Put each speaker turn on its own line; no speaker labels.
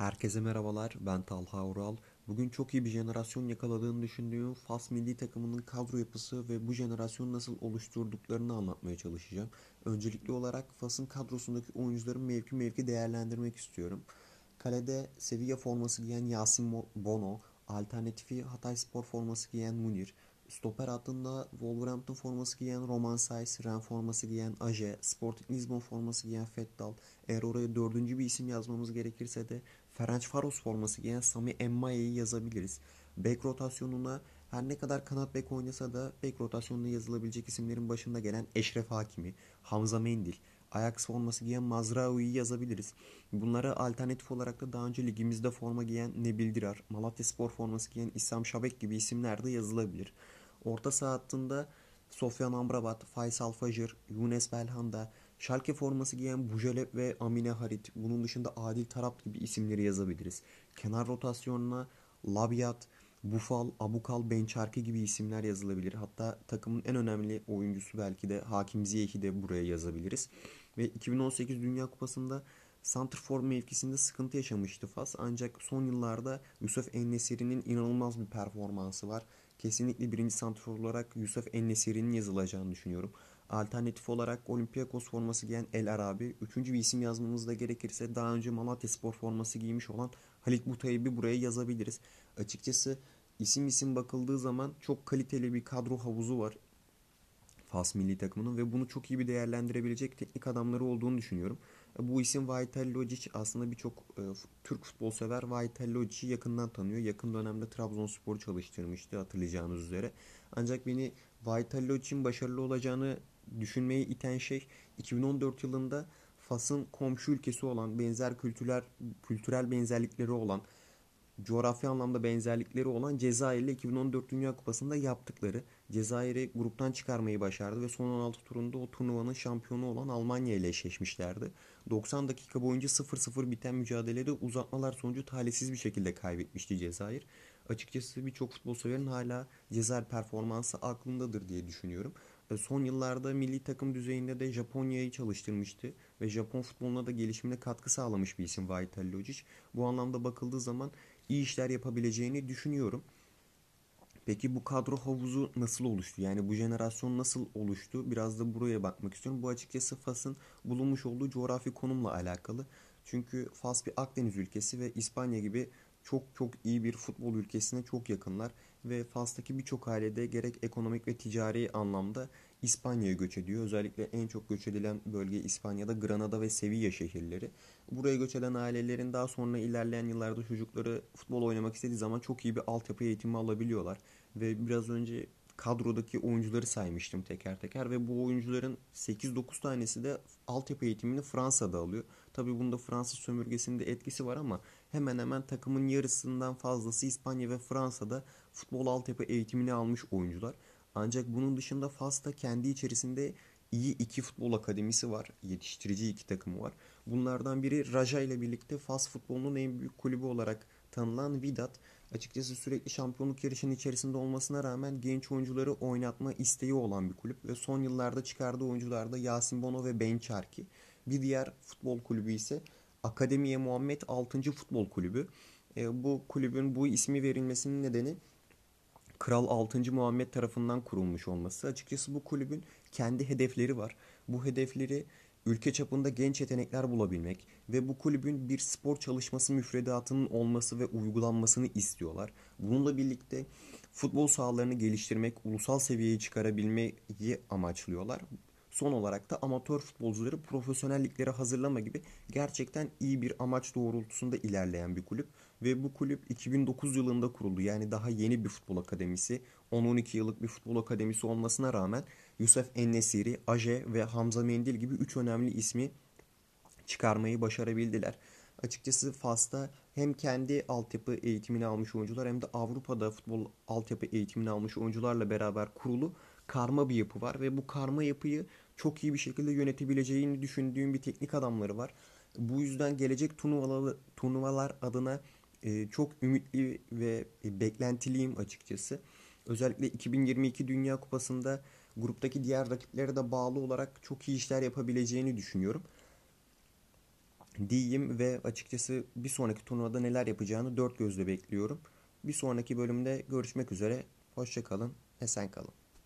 Herkese merhabalar, ben Talha Ural. Bugün çok iyi bir jenerasyon yakaladığını düşündüğüm Fas milli takımının kadro yapısı ve bu jenerasyonu nasıl oluşturduklarını anlatmaya çalışacağım. Öncelikli olarak Fas'ın kadrosundaki oyuncuların mevki mevki değerlendirmek istiyorum. Kalede Sevilla forması giyen Yasin Bono, alternatifi Hatay Spor forması giyen Munir, Stoper hattında Wolverhampton forması giyen Roman Saiz, Ren forması giyen Aje, Sporting Lisbon forması giyen Fettal. Eğer oraya dördüncü bir isim yazmamız gerekirse de Ferenc Faros forması giyen Sami Emmaye'yi yazabiliriz. Bek rotasyonuna her ne kadar kanat bek oynasa da bek rotasyonuna yazılabilecek isimlerin başında gelen Eşref Hakimi, Hamza Mendil, Ajax forması giyen Mazraoui'yi yazabiliriz. Bunlara alternatif olarak da daha önce ligimizde forma giyen Nebil Dirar, Malatya Spor forması giyen İslam Şabek gibi isimler de yazılabilir. Orta saha hattında Sofyan Amrabat, Faysal Fajr, Younes Belhanda, Schalke forması giyen Bujalep ve Amine Harit. Bunun dışında Adil Tarap gibi isimleri yazabiliriz. Kenar rotasyonuna Labiat, Bufal, Abukal, Bençarki gibi isimler yazılabilir. Hatta takımın en önemli oyuncusu belki de Hakim Ziyech'i de buraya yazabiliriz. Ve 2018 Dünya Kupası'nda Santrfor mevkisinde sıkıntı yaşamıştı Fas. Ancak son yıllarda Yusuf Ennesiri'nin inanılmaz bir performansı var. Kesinlikle birinci santrfor olarak Yusuf Ennesiri'nin yazılacağını düşünüyorum. Alternatif olarak Olympiakos forması giyen El Arabi. Üçüncü bir isim yazmamız da gerekirse daha önce Malatya Spor forması giymiş olan Halit Butayib'i buraya yazabiliriz. Açıkçası isim isim bakıldığı zaman çok kaliteli bir kadro havuzu var. Fas milli takımının ve bunu çok iyi bir değerlendirebilecek teknik adamları olduğunu düşünüyorum. Bu isim Vaitel Lojic aslında birçok e, Türk futbol sever Vaitel Lojic'i yakından tanıyor. Yakın dönemde Trabzonspor'u çalıştırmıştı hatırlayacağınız üzere. Ancak beni Vaitel Lojic'in başarılı olacağını düşünmeyi iten şey 2014 yılında Fas'ın komşu ülkesi olan benzer kültürel kültürel benzerlikleri olan coğrafi anlamda benzerlikleri olan Cezayir ile 2014 Dünya Kupası'nda yaptıkları. Cezayir'i gruptan çıkarmayı başardı ve son 16 turunda o turnuvanın şampiyonu olan Almanya ile eşleşmişlerdi. 90 dakika boyunca 0-0 biten mücadelede uzatmalar sonucu talihsiz bir şekilde kaybetmişti Cezayir. Açıkçası birçok futbol severin hala Cezayir performansı aklındadır diye düşünüyorum. Son yıllarda milli takım düzeyinde de Japonya'yı çalıştırmıştı ve Japon futboluna da gelişimine katkı sağlamış bir isim Vaitel Lojic. Bu anlamda bakıldığı zaman iyi işler yapabileceğini düşünüyorum. Peki bu kadro havuzu nasıl oluştu? Yani bu jenerasyon nasıl oluştu? Biraz da buraya bakmak istiyorum. Bu açıkçası Fas'ın bulunmuş olduğu coğrafi konumla alakalı. Çünkü Fas bir Akdeniz ülkesi ve İspanya gibi çok çok iyi bir futbol ülkesine çok yakınlar ve Fas'taki birçok ailede gerek ekonomik ve ticari anlamda İspanya'ya göç ediyor. Özellikle en çok göç edilen bölge İspanya'da Granada ve Sevilla şehirleri. Buraya göç eden ailelerin daha sonra ilerleyen yıllarda çocukları futbol oynamak istediği zaman çok iyi bir altyapı eğitimi alabiliyorlar. Ve biraz önce kadrodaki oyuncuları saymıştım teker teker ve bu oyuncuların 8-9 tanesi de altyapı eğitimini Fransa'da alıyor. Tabii bunda Fransız sömürgesinin de etkisi var ama hemen hemen takımın yarısından fazlası İspanya ve Fransa'da futbol altyapı eğitimini almış oyuncular. Ancak bunun dışında Fas'ta kendi içerisinde iyi iki futbol akademisi var. Yetiştirici iki takımı var. Bunlardan biri Raja ile birlikte Fas futbolunun en büyük kulübü olarak tanınan Vidat. Açıkçası sürekli şampiyonluk yarışının içerisinde olmasına rağmen genç oyuncuları oynatma isteği olan bir kulüp. Ve son yıllarda çıkardığı oyuncular da Yasin Bono ve Ben Çarki. Bir diğer futbol kulübü ise Akademiye Muhammed 6. Futbol Kulübü. E, bu kulübün bu ismi verilmesinin nedeni Kral 6. Muhammed tarafından kurulmuş olması. Açıkçası bu kulübün kendi hedefleri var. Bu hedefleri ülke çapında genç yetenekler bulabilmek ve bu kulübün bir spor çalışması müfredatının olması ve uygulanmasını istiyorlar. Bununla birlikte futbol sahalarını geliştirmek, ulusal seviyeye çıkarabilmeyi amaçlıyorlar. Son olarak da amatör futbolcuları profesyonelliklere hazırlama gibi gerçekten iyi bir amaç doğrultusunda ilerleyen bir kulüp. Ve bu kulüp 2009 yılında kuruldu. Yani daha yeni bir futbol akademisi. 10-12 yıllık bir futbol akademisi olmasına rağmen Yusuf Ennesiri, Aje ve Hamza Mendil gibi 3 önemli ismi çıkarmayı başarabildiler. Açıkçası Fas'ta hem kendi altyapı eğitimini almış oyuncular hem de Avrupa'da futbol altyapı eğitimini almış oyuncularla beraber kurulu karma bir yapı var ve bu karma yapıyı çok iyi bir şekilde yönetebileceğini düşündüğüm bir teknik adamları var. Bu yüzden gelecek turnuvalar, turnuvalar adına e, çok ümitli ve beklentiliyim açıkçası. Özellikle 2022 Dünya Kupası'nda gruptaki diğer rakiplere de bağlı olarak çok iyi işler yapabileceğini düşünüyorum. diyeyim ve açıkçası bir sonraki turnuvada neler yapacağını dört gözle bekliyorum. Bir sonraki bölümde görüşmek üzere. Hoşça kalın, esen kalın.